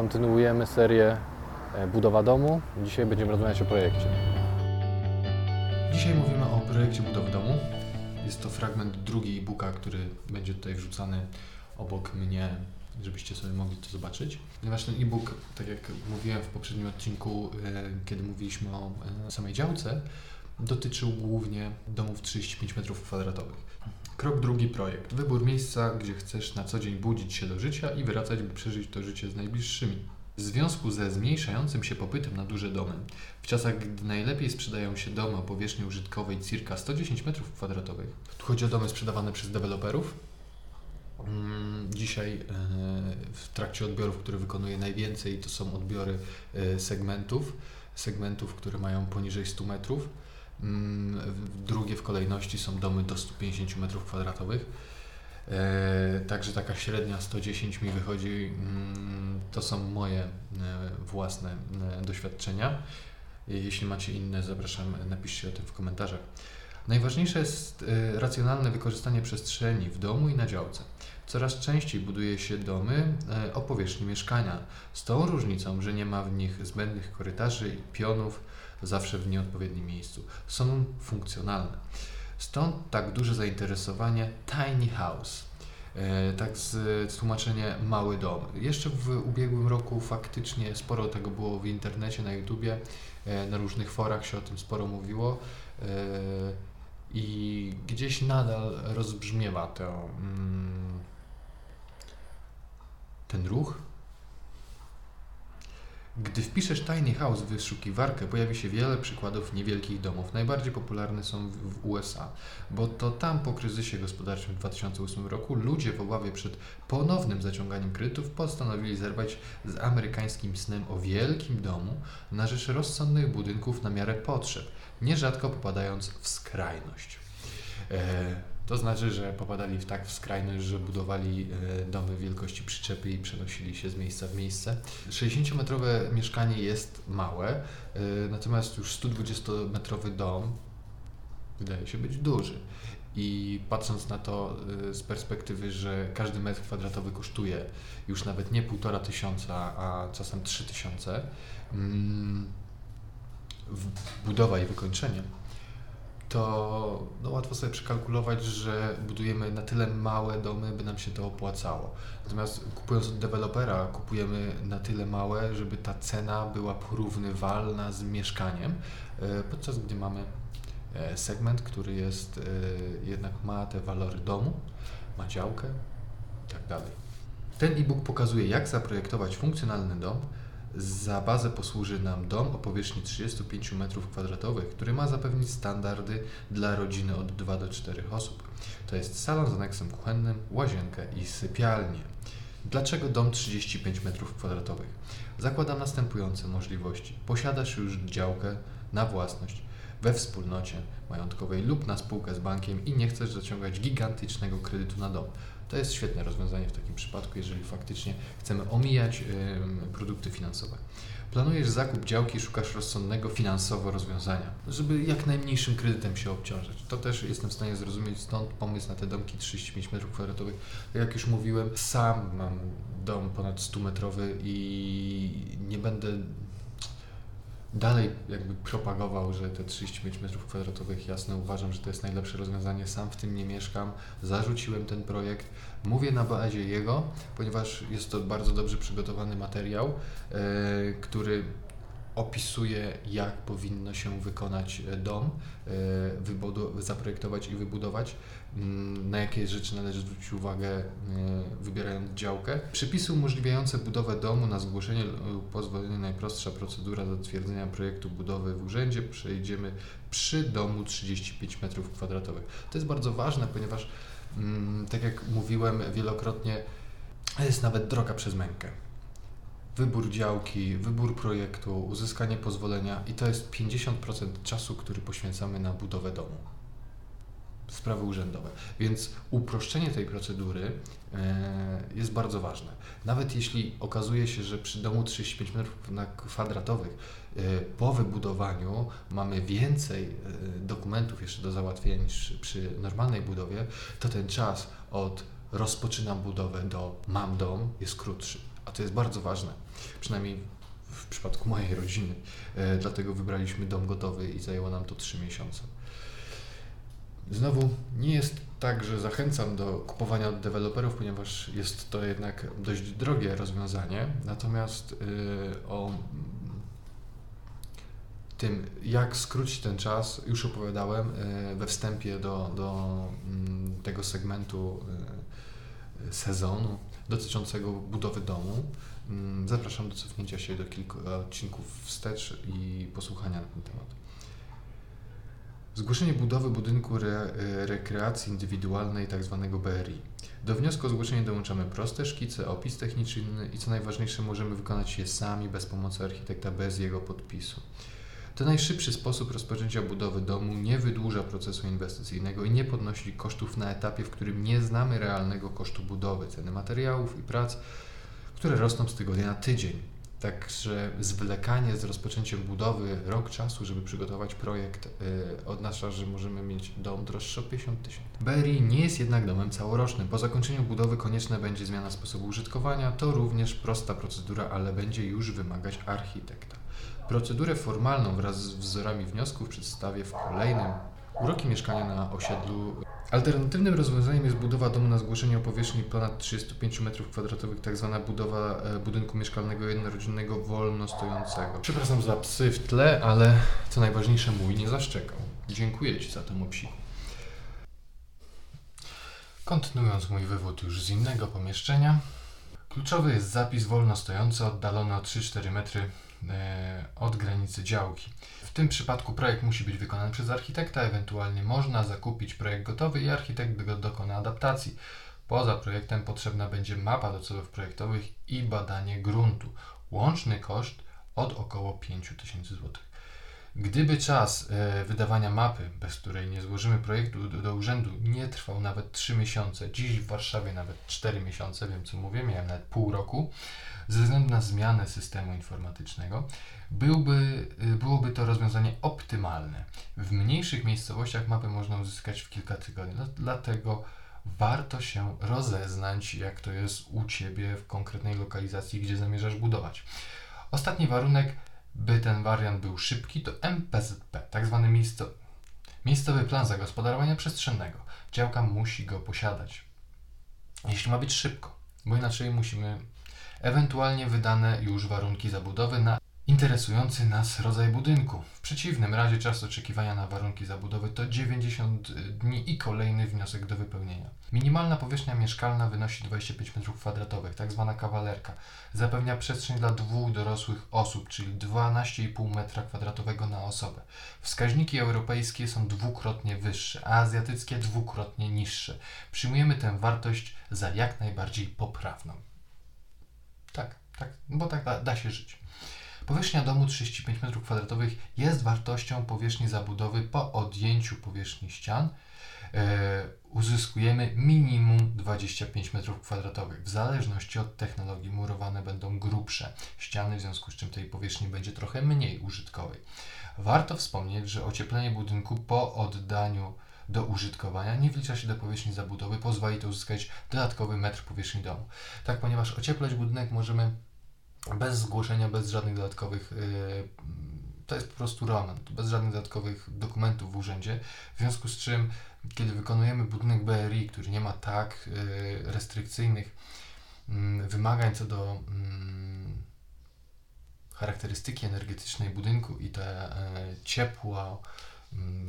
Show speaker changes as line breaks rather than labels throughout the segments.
Kontynuujemy serię e, Budowa domu. Dzisiaj będziemy rozmawiać o projekcie.
Dzisiaj mówimy o projekcie budowy domu. Jest to fragment drugi e-booka, który będzie tutaj wrzucany obok mnie, żebyście sobie mogli to zobaczyć. Ponieważ ten e-book, tak jak mówiłem w poprzednim odcinku, e, kiedy mówiliśmy o e, samej działce, dotyczył głównie domów 35 m2. Krok drugi projekt. Wybór miejsca, gdzie chcesz na co dzień budzić się do życia i wracać, by przeżyć to życie z najbliższymi. W związku ze zmniejszającym się popytem na duże domy, w czasach, gdy najlepiej sprzedają się domy o powierzchni użytkowej circa 110 m2, tu chodzi o domy sprzedawane przez deweloperów, Mm, Dzisiaj e, w trakcie odbiorów, które wykonuję najwięcej, to są odbiory e, segmentów, segmentów, które mają poniżej 100 metrów. Mm, Drugie w kolejności są domy do 150 metrów kwadratowych. E, Także taka średnia 110 mi wychodzi. mm, To są moje e, własne e, doświadczenia. Jeśli macie inne, zapraszam, napiszcie o tym w komentarzach. Najważniejsze jest racjonalne wykorzystanie przestrzeni w domu i na działce. Coraz częściej buduje się domy o powierzchni mieszkania, z tą różnicą, że nie ma w nich zbędnych korytarzy i pionów zawsze w nieodpowiednim miejscu. Są funkcjonalne. Stąd tak duże zainteresowanie tiny house. E, Tak z, tłumaczenie mały dom. Jeszcze w ubiegłym roku faktycznie sporo tego było w internecie, na YouTubie, e, na różnych forach się o tym sporo mówiło. E, I gdzieś nadal rozbrzmiewa to, mm, ten ruch. Gdy wpiszesz Tiny House w wyszukiwarkę, pojawi się wiele przykładów niewielkich domów. Najbardziej popularne są w, USA, bo to tam po kryzysie gospodarczym w 2008 roku ludzie w obawie przed ponownym zaciąganiem kredytów postanowili zerwać z amerykańskim snem o wielkim domu na rzecz rozsądnych budynków na miarę potrzeb, nierzadko popadając w skrajność. To znaczy, że popadali w tak w skrajność, że budowali e, domy wielkości przyczepy i przenosili się z miejsca w miejsce. 60-metrowe mieszkanie jest małe, e, natomiast już 120-metrowy dom wydaje się być duży. I patrząc na to e, z perspektywy, że każdy metr kwadratowy kosztuje już nawet nie półtora tysiąca, a czasem trzy tysiące, mm, budowa i wykończenie, to no, łatwo sobie przekalkulować, że budujemy na tyle małe domy, by nam się to opłacało. Natomiast kupując od dewelopera, kupujemy na tyle małe, żeby ta cena była porównywalna z mieszkaniem, e, podczas gdy mamy e, segment, który jest e, jednak ma te walory domu, ma działkę i tak dalej. Ten e-book pokazuje, jak zaprojektować funkcjonalny dom. Za bazę posłuży nam dom o powierzchni 35 m2, który ma zapewnić standardy dla rodziny od 2 do 4 osób. To jest salon z aneksem kuchennym, łazienkę i sypialnię. Dlaczego dom 35 m2? Zakładam następujące możliwości. Posiadasz już działkę na własność we wspólnocie majątkowej lub na spółkę z bankiem i nie chcesz zaciągać gigantycznego kredytu na dom. To jest świetne rozwiązanie w takim przypadku, jeżeli faktycznie chcemy omijać produkty finansowe. Planujesz zakup działki i szukasz rozsądnego finansowo rozwiązania, żeby jak najmniejszym kredytem się obciążać. To też jestem w stanie zrozumieć, stąd pomysł na te domki 35 m2. Tak jak już mówiłem, sam mam dom ponad 100-metrowy i nie będę dalej jakby propagował, że te 35 m2 jasne uważam, że to jest najlepsze rozwiązanie. Sam w tym nie mieszkam, zarzuciłem ten projekt. Mówię na bazie jego, ponieważ jest to bardzo dobrze przygotowany materiał, e, który opisuje, jak powinno się wykonać e, dom, e, zaprojektować i wybudować, mm, na jakie rzeczy należy zwrócić uwagę, e, wybierając działkę. Przepisy umożliwiające budowę domu na zgłoszenie lub pozwolenie najprostsza procedura zatwierdzenia projektu budowy w urzędzie przejdziemy przy domu 35 m2. To jest bardzo ważne, ponieważ mm, tak jak mówiłem wielokrotnie, jest nawet droga przez mękę wybór działki, wybór projektu, uzyskanie pozwolenia i to jest 50% czasu, który poświęcamy na budowę domu. Sprawy urzędowe. Więc uproszczenie tej procedury e, jest bardzo ważne. Nawet jeśli okazuje się, że przy domu 35 m2 e, po wybudowaniu mamy więcej e, dokumentów jeszcze do załatwienia niż przy normalnej budowie, to ten czas od rozpoczynam budowę do mam dom jest krótszy. A to jest bardzo ważne, przynajmniej w przypadku mojej rodziny. E, dlatego wybraliśmy dom gotowy i zajęło nam to 3 miesiące. Znowu nie jest tak, że zachęcam do kupowania od deweloperów, ponieważ jest to jednak dość drogie rozwiązanie. Natomiast yy, o tym, jak skrócić ten czas, już opowiadałem yy, we wstępie do, do yy, tego segmentu sezonu dotyczącego budowy domu. Yy, Zapraszam do cofnięcia się do kilku odcinków wstecz i posłuchania na ten temat. Zgłoszenie budowy budynku re, rekreacji indywidualnej tzw. BRI. Do wniosku o zgłoszenie dołączamy proste szkice, opis techniczny i co najważniejsze możemy wykonać je sami bez pomocy architekta, bez jego podpisu. To najszybszy sposób rozpoczęcia budowy domu, nie wydłuża procesu inwestycyjnego i nie podnosi kosztów na etapie, w którym nie znamy realnego kosztu budowy, ceny materiałów i prac, które rosną z tygodnia na tydzień. Także zwlekanie z rozpoczęciem budowy rok czasu, żeby przygotować projekt, yy, oznacza, że możemy mieć dom droższy o 50 tysięcy. BRI nie jest jednak domem całorocznym. Po zakończeniu budowy konieczna będzie zmiana sposobu użytkowania. To również prosta procedura, ale będzie już wymagać architekta. Procedurę formalną wraz z wzorami wniosków przedstawię w kolejnym Uroki mieszkania na osiedlu. Alternatywnym rozwiązaniem jest budowa domu na zgłoszenie o powierzchni ponad 35 m2, tak zwana budowa e, budynku mieszkalnego jednorodzinnego wolno stojącego. Przepraszam za psy w tle, ale co najważniejsze mój nie zaszczekał. Dziękuję Ci za tę obsiku. Kontynuując mój wywód już z innego pomieszczenia, kluczowy jest zapis wolno stojący oddalony o 3-4 metry e, od granicy działki. W tym przypadku projekt musi być wykonany przez architekta, ewentualnie można zakupić projekt gotowy i architekt go dokona adaptacji. Poza projektem potrzebna będzie mapa do celów projektowych i badanie gruntu. Łączny koszt od około 5000 zł. Gdyby czas e, wydawania mapy, bez której nie złożymy projektu do, do, urzędu, nie trwał nawet 3 miesiące, dziś w Warszawie nawet 4 miesiące, wiem co mówię, miałem nawet pół roku, ze względu na zmianę systemu informatycznego, byłby, y, byłoby to rozwiązanie optymalne. W mniejszych miejscowościach mapy można uzyskać w kilka tygodni, dlatego warto się rozeznać, jak to jest u Ciebie w konkretnej lokalizacji, gdzie zamierzasz budować. Ostatni warunek, by ten wariant był szybki, to MPZP, tak zwany miejsco, miejscowy plan zagospodarowania przestrzennego. Działka musi go posiadać. Jeśli ma być szybko, bo inaczej musimy ewentualnie wydane już warunki zabudowy na interesujący nas rodzaj budynku. W przeciwnym razie czas oczekiwania na warunki zabudowy to 90 dni i kolejny wniosek do wypełnienia. Minimalna powierzchnia mieszkalna wynosi 25 m2, tak zwana kawalerka. Zapewnia przestrzeń dla dwóch dorosłych osób, czyli 12,5 m2 na osobę. Wskaźniki europejskie są dwukrotnie wyższe, a azjatyckie dwukrotnie niższe. Przyjmujemy tę wartość za jak najbardziej poprawną. Tak, tak, bo tak da, da się żyć. Powierzchnia domu 35 m2 jest wartością powierzchni zabudowy po odjęciu powierzchni ścian. E, uzyskujemy minimum 25 m2. W zależności od technologii murowane będą grubsze ściany, w związku z czym tej powierzchni będzie trochę mniej użytkowej. Warto wspomnieć, że ocieplenie budynku po oddaniu do użytkowania nie wlicza się do powierzchni zabudowy, pozwoli to uzyskać dodatkowy metr powierzchni domu. Tak, ponieważ ocieplać budynek możemy bez zgłoszenia, bez żadnych dodatkowych, yy, to jest po prostu roman, bez żadnych dodatkowych dokumentów w urzędzie, w związku z czym, kiedy wykonujemy budynek BRI, który nie ma tak yy, restrykcyjnych yy, wymagań co do charakterystyki energetycznej budynku i te ciepło,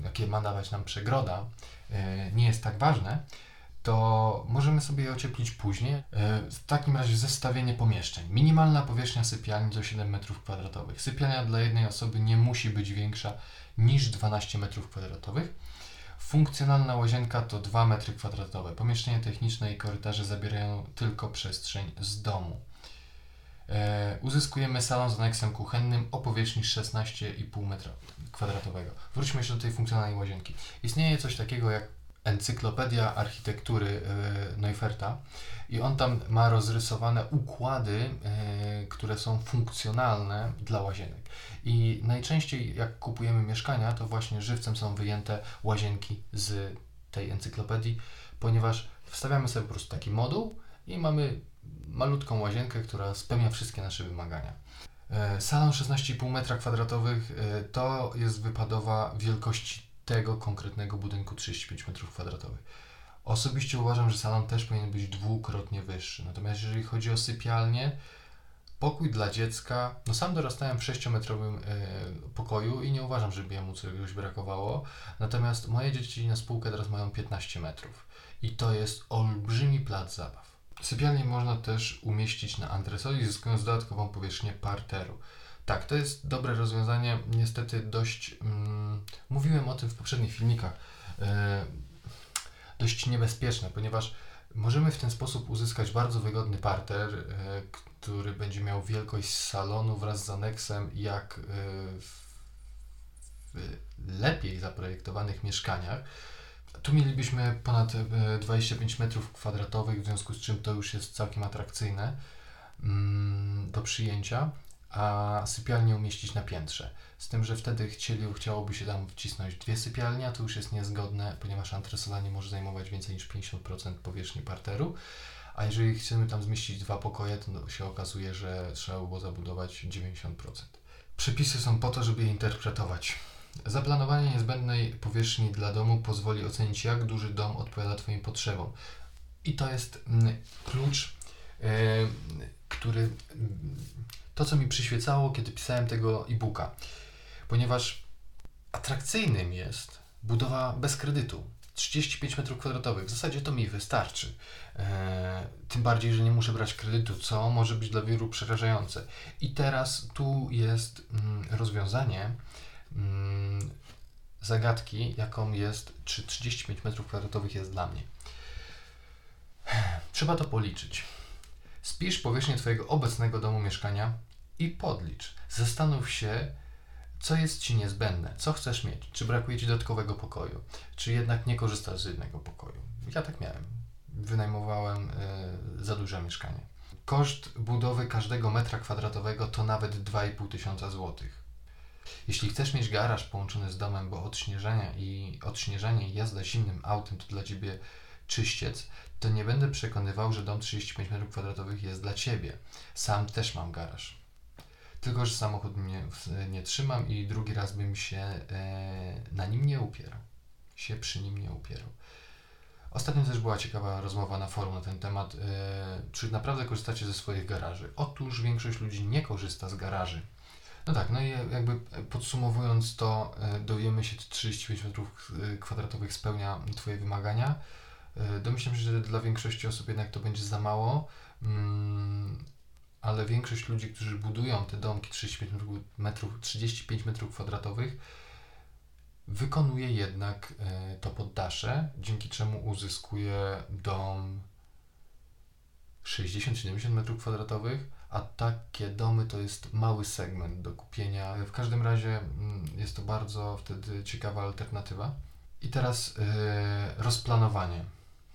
jakie ma dawać nam przegroda, nie jest tak ważne, to możemy sobie je ocieplić później. E, w takim razie zestawienie pomieszczeń. Minimalna powierzchnia sypialni to 7 m2. Sypialnia dla jednej osoby nie musi być większa niż 12 m2. Funkcjonalna łazienka to 2 m2. Pomieszczenie techniczne i korytarze zabierają tylko przestrzeń z domu. E, uzyskujemy salon z aneksem kuchennym o powierzchni 16,5 m2. Wróćmy jeszcze do tej funkcjonalnej łazienki. Istnieje coś takiego jak encyklopedia architektury e, Neuferta i on tam ma rozrysowane układy, e, które są funkcjonalne dla łazienek. I najczęściej jak kupujemy mieszkania, to właśnie żywcem są wyjęte łazienki z tej encyklopedii, ponieważ wstawiamy sobie po prostu taki moduł i mamy malutką łazienkę, która spełnia wszystkie nasze wymagania. E, Salon 16,5 m2 e, to jest wypadowa wielkości tego konkretnego budynku 35 m2. Osobiście uważam, że salon też powinien być dwukrotnie wyższy. Natomiast jeżeli chodzi o sypialnię, pokój dla dziecka, no sam dorastałem w 6-metrowym e, pokoju i nie uważam, żeby jemu czegoś brakowało. Natomiast moje dzieci na spółkę teraz mają 15 metrów i to jest olbrzymi plac zabaw. Sypialnię można też umieścić na antresoli, zyskując dodatkową powierzchnię parteru. Tak, to jest dobre rozwiązanie, niestety dość, mm, mówiłem o tym w poprzednich filmikach, e, dość niebezpieczne, ponieważ możemy w ten sposób uzyskać bardzo wygodny parter, e, który będzie miał wielkość salonu wraz z aneksem, jak e, w, w lepiej zaprojektowanych mieszkaniach. Tu mielibyśmy ponad e, 25 metrów kwadratowych, w związku z czym to już jest całkiem atrakcyjne mm, do przyjęcia, a sypialnię umieścić na piętrze. Z tym, że wtedy chcieli, chciałoby się tam wcisnąć dwie sypialnie, a to już jest niezgodne, ponieważ antresola nie może zajmować więcej niż 50% powierzchni parteru. A jeżeli chcemy tam zmieścić dwa pokoje, to się okazuje, że trzeba było zabudować 90%. Przepisy są po to, żeby je interpretować. Zaplanowanie niezbędnej powierzchni dla domu pozwoli ocenić, jak duży dom odpowiada Twoim potrzebom. I to jest mm, klucz, e, który. mm, To, co mi przyświecało, kiedy pisałem tego e-booka. Ponieważ atrakcyjnym jest budowa bez kredytu. 35 m2. W zasadzie to mi wystarczy. E, tym bardziej, że nie muszę brać kredytu, co może być dla wielu przerażające. I teraz tu jest mm, rozwiązanie zagadki, jaką jest, czy 35 m2 jest dla mnie. Trzeba to policzyć. Spisz powierzchnię Twojego obecnego domu mieszkania i podlicz. Zastanów się, co jest Ci niezbędne, co chcesz mieć, czy brakuje Ci dodatkowego pokoju, czy jednak nie korzystasz z jednego pokoju. Ja tak miałem. Wynajmowałem y, za duże mieszkanie. Koszt budowy każdego metra kwadratowego to nawet 2,5 tysiąca złotych. Jeśli chcesz mieć garaż połączony z domem, bo odśnieżanie i, odśnieżanie i jazda zimnym autem to dla Ciebie czyściec, to nie będę przekonywał, że dom 35 m2 jest dla Ciebie. Sam też mam garaż. Tylko, że samochód mnie nie trzymam i drugi raz bym się e, na nim nie upierał. Się przy nim nie upierał. Ostatnio też była ciekawa rozmowa na forum na ten temat. E, czy naprawdę korzystacie ze swoich garaży? Otóż większość ludzi nie korzysta z garaży. No tak, no i jakby podsumowując to, e, dowiemy się, czy 35 metrów e, kwadratowych spełnia Twoje wymagania. E, Domyślam się, że dla większości osób jednak to będzie za mało, mm, ale większość ludzi, którzy budują te domki 35 metrów- metrów, 35 metrów kwadratowych, wykonuje jednak to poddasze, dzięki czemu uzyskuje dom 60-70 metrów kwadratowych, a takie domy to jest mały segment do kupienia. W każdym razie mm, jest to bardzo wtedy ciekawa alternatywa. I teraz e, rozplanowanie.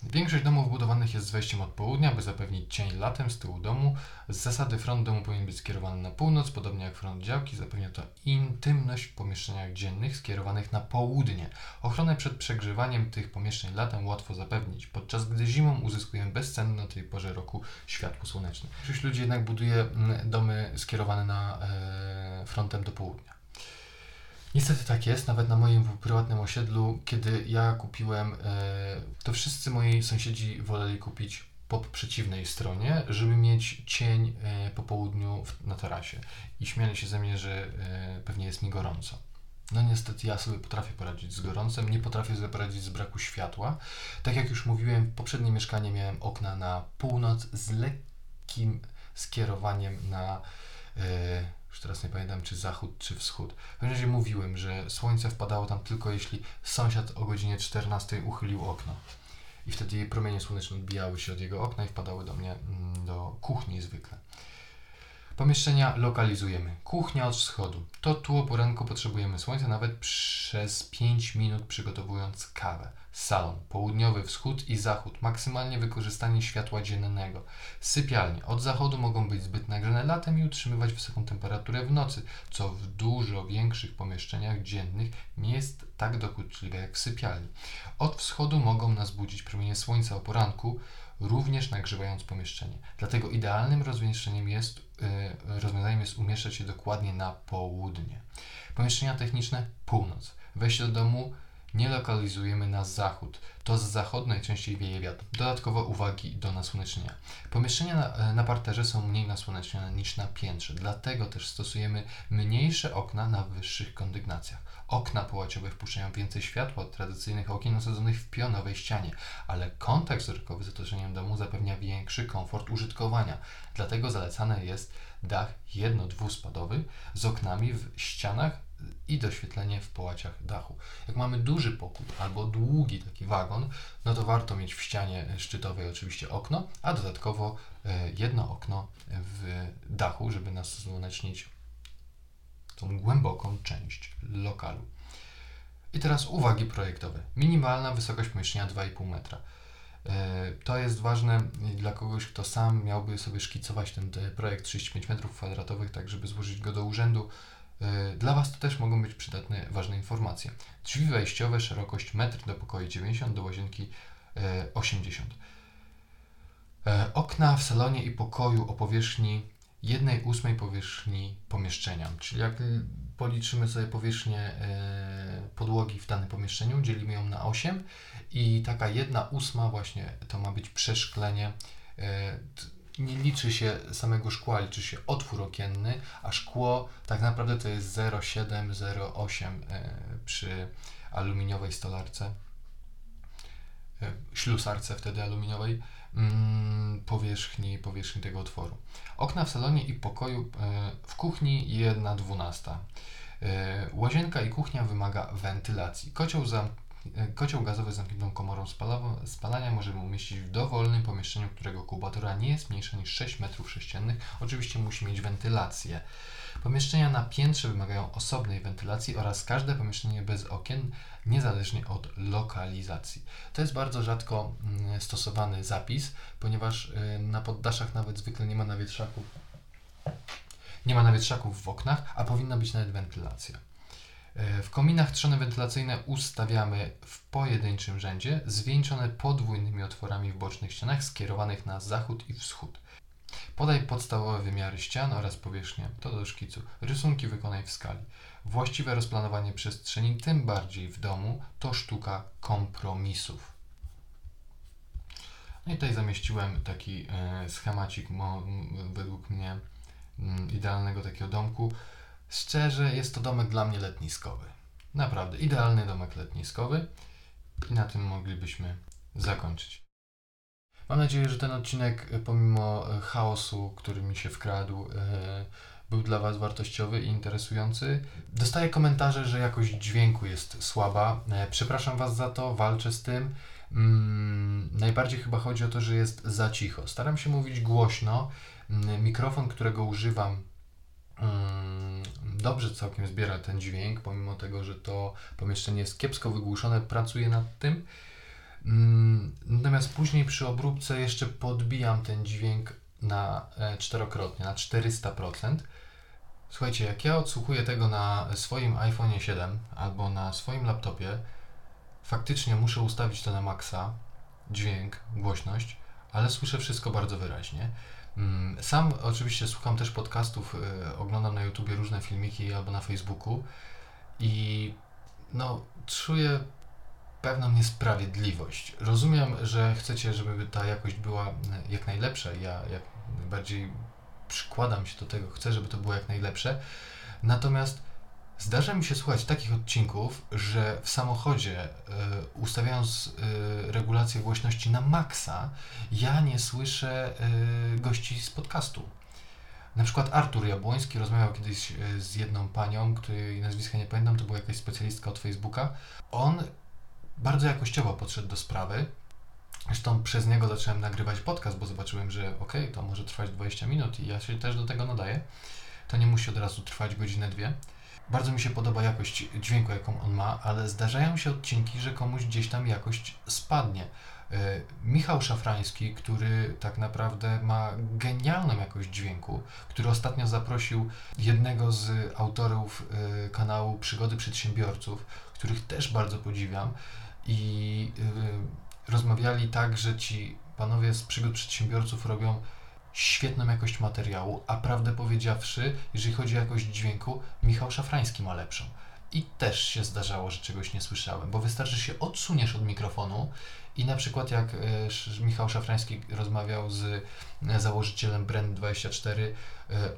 Większość domów budowanych jest z wejściem od południa, by zapewnić cień latem z tyłu domu. Z zasady front domu powinien być skierowany na północ, podobnie jak front działki. Zapewnia to intymność w pomieszczeniach dziennych skierowanych na południe. Ochronę przed przegrzewaniem tych pomieszczeń latem łatwo zapewnić, podczas gdy zimą uzyskujemy bezcenne na tej porze roku światło słoneczne. Większość ludzi jednak buduje mm, domy skierowane na e, frontem do południa. Niestety tak jest, nawet na moim prywatnym osiedlu, kiedy ja kupiłem, e, to wszyscy moi sąsiedzi woleli kupić po przeciwnej stronie, żeby mieć cień e, po południu w, na tarasie. I śmiali się ze mnie, że e, pewnie jest mi gorąco. No niestety ja sobie potrafię poradzić z gorącem, nie potrafię sobie poradzić z braku światła. Tak jak już mówiłem, poprzednie mieszkanie miałem okna na północ z lekkim skierowaniem na już teraz nie pamiętam, czy zachód, czy wschód. W każdym razie mówiłem, że słońce wpadało tam tylko jeśli sąsiad o godzinie 14 uchylił okno. I wtedy promienie słoneczne odbijały się od jego okna i wpadały do mnie, mm, do kuchni zwykle. Pomieszczenia lokalizujemy. Kuchnia od wschodu. To tu o poranku potrzebujemy słońca nawet przez 5 minut przygotowując kawę. Salon, południowy wschód i zachód, maksymalnie wykorzystanie światła dziennego. Sypialnie od zachodu mogą być zbyt nagrzane latem i utrzymywać wysoką temperaturę w nocy, co w dużo większych pomieszczeniach dziennych nie jest tak dokuczliwe jak w sypialni. Od wschodu mogą nas budzić promienie słońca o poranku, również nagrzewając pomieszczenie. Dlatego idealnym rozwiązaniem jest, yy, rozwiązaniem jest umieszczać się dokładnie na południe. Pomieszczenia techniczne północ. Wejście do domu nie lokalizujemy na zachód. To z zachodu najczęściej wieje wiatr. Dodatkowo uwagi do nasłonecznienia. Pomieszczenia na, na parterze są mniej nasłonecznione niż na piętrze, dlatego też stosujemy mniejsze okna na wyższych kondygnacjach. Okna połaciowe wpuszczają więcej światła od tradycyjnych okien osadzonych w pionowej ścianie, ale kontakt wzrokowy z otoczeniem domu zapewnia większy komfort użytkowania. Dlatego zalecane jest dach jedno-dwuspadowy z oknami w ścianach i doświetlenie w połaciach dachu. Jak mamy duży pokój albo długi taki wagon, no to warto mieć w ścianie szczytowej oczywiście okno, a dodatkowo e, jedno okno w dachu, żeby nas słonecznić tą głęboką część lokalu. I teraz uwagi projektowe. Minimalna wysokość pomieszczenia 2,5 metra. E, to jest ważne dla kogoś, kto sam miałby sobie szkicować ten projekt 35 m2, tak żeby złożyć go do urzędu. E, dla Was to też mogą być przydatne, ważne informacje. Drzwi wejściowe, szerokość 1 do pokoju 90, do łazienki 80. E, okna w salonie i pokoju o powierzchni 1 ósmej powierzchni pomieszczenia. Czyli jak policzymy sobie powierzchnię e, podłogi w danym pomieszczeniu, dzielimy ją na 8 i taka 1 ósma właśnie to ma być przeszklenie. Nie liczy się samego szkła, liczy się otwór okienny, a szkło tak naprawdę to jest 0,7-0,8 przy aluminiowej stolarce, ślusarce wtedy aluminiowej Mm, powierzchni, powierzchni tego otworu. Okna w salonie i pokoju e, w kuchni 1 dwunasta. E, łazienka i kuchnia wymaga wentylacji. Kocioł, za, e, kocioł gazowy z zamkniętą komorą spalania możemy umieścić w dowolnym pomieszczeniu, którego kubatura nie jest mniejsza niż 6 m3. Oczywiście musi mieć wentylację. Pomieszczenia na piętrze wymagają osobnej wentylacji oraz każde pomieszczenie bez okien, niezależnie od lokalizacji. To jest bardzo rzadko mm, stosowany zapis, ponieważ y, na poddaszach nawet zwykle nie ma nawietrzaków. Nie ma nawietrzaków w oknach, a powinna być nawet wentylacja. Y, w kominach trzony wentylacyjne ustawiamy w pojedynczym rzędzie, zwieńczone podwójnymi otworami w bocznych ścianach skierowanych na zachód i wschód. Podaj podstawowe wymiary ścian oraz powierzchnię, to do szkicu. Rysunki wykonaj w skali. Właściwe rozplanowanie przestrzeni, tym bardziej w domu, to sztuka kompromisów. No i tutaj zamieściłem taki e, schemacik według mnie mm, idealnego takiego domku. Szczerze, jest to domek dla mnie letniskowy. Naprawdę, idealny domek letniskowy. I na tym moglibyśmy zakończyć. Mam nadzieję, że ten odcinek, e, pomimo e, chaosu, który mi się wkradł, e, był dla Was wartościowy i interesujący. Dostaję komentarze, że jakość dźwięku jest słaba. Przepraszam Was za to, walczę z tym. Mm, najbardziej chyba chodzi o to, że jest za cicho. Staram się mówić głośno. Mikrofon, którego używam, dobrze całkiem zbiera ten dźwięk, pomimo tego, że to pomieszczenie jest kiepsko wygłuszone, pracuję nad tym. Mm, natomiast później przy obróbce jeszcze podbijam ten dźwięk na e, czterokrotnie, na 400%. Słuchajcie, jak ja odsłuchuję tego na swoim iPhone 7 albo na swoim laptopie, faktycznie muszę ustawić to na maksa, dźwięk, głośność, ale słyszę wszystko bardzo wyraźnie. Mm, sam oczywiście słucham też podcastów, e, oglądam na YouTubie różne filmiki albo na Facebooku i no, czuję pewną niesprawiedliwość. Rozumiem, że chcecie, żeby ta jakość była jak najlepsza. Ja jak najbardziej przykładam się do tego, chcę, żeby to było jak najlepsze. Natomiast zdarza mi się słuchać takich odcinków, że w samochodzie, y, ustawiając y, regulację głośności na maksa, ja nie słyszę y, gości z podcastu. Na przykład Artur Jabłoński rozmawiał kiedyś z jedną panią, której nazwiska nie pamiętam, to była jakaś specjalistka od Facebooka. On bardzo jakościowo podszedł do sprawy. Zresztą przez niego zacząłem nagrywać podcast, bo zobaczyłem, że ok, to może trwać 20 minut i ja się też do tego nadaję. To nie musi od razu trwać godzinę, dwie. Bardzo mi się podoba jakość dźwięku, jaką on ma, ale zdarzają się odcinki, że komuś gdzieś tam jakość spadnie. E, Michał Szafrański, który tak naprawdę ma genialną jakość dźwięku, który ostatnio zaprosił jednego z autorów e, kanału Przygody Przedsiębiorców, których też bardzo podziwiam, i y, rozmawiali tak, że ci panowie z przygód przedsiębiorców robią świetną jakość materiału, a prawdę powiedziawszy, jeżeli chodzi o jakość dźwięku, Michał Szafrański ma lepszą. I też się zdarzało, że czegoś nie słyszałem, bo wystarczy się odsuniesz od mikrofonu i na przykład jak e, Michał Szafrański rozmawiał z e, założycielem Brand24, e,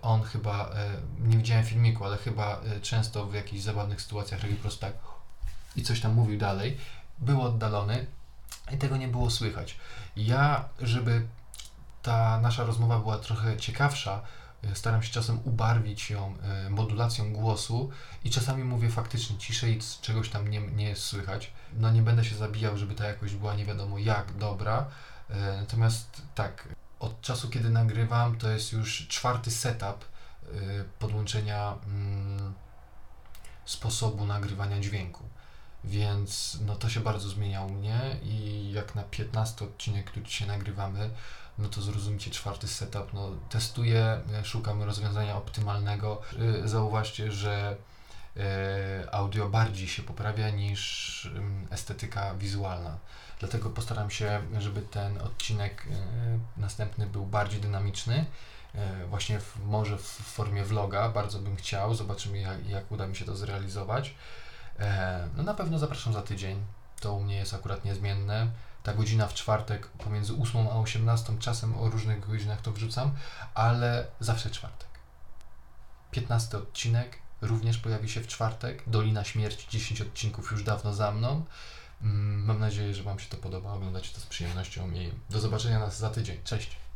on chyba, nie widziałem filmiku, ale chyba często w jakichś zabawnych sytuacjach robił po prostu tak i coś tam mówił dalej, był oddalony i tego nie było słychać. Ja, żeby ta nasza rozmowa była trochę ciekawsza, e, staram się czasem ubarwić ją e, modulacją głosu i czasami mówię faktycznie ciszej, czegoś tam nie, nie jest słychać. No nie będę się zabijał, żeby ta jakość była nie wiadomo jak dobra. E, Natomiast tak, od czasu kiedy nagrywam, to jest już czwarty setup podłączenia mm, sposobu nagrywania dźwięku. Więc no to się bardzo zmienia u mnie i jak na 15 odcinek, który dzisiaj nagrywamy, no to zrozumcie czwarty setup, no testuję, e, szukam rozwiązania optymalnego. E, Zauważcie, że e, audio bardziej się poprawia niż estetyka wizualna. Dlatego postaram się, żeby ten odcinek e, następny był bardziej dynamiczny. Właśnie w, może w formie vloga, bardzo bym chciał. Zobaczymy, jak, jak uda mi się to zrealizować. No na pewno zapraszam za tydzień. To u mnie jest akurat niezmienne. Ta godzina w czwartek pomiędzy 8 a 18, czasem o różnych godzinach to wrzucam, ale zawsze czwartek. 15 odcinek również pojawi się w czwartek. Dolina Śmierci, 10 odcinków już dawno za mną. Mm, Mam nadzieję, że Wam się to podoba. Oglądacie to z przyjemnością i do zobaczenia nas za tydzień. Cześć!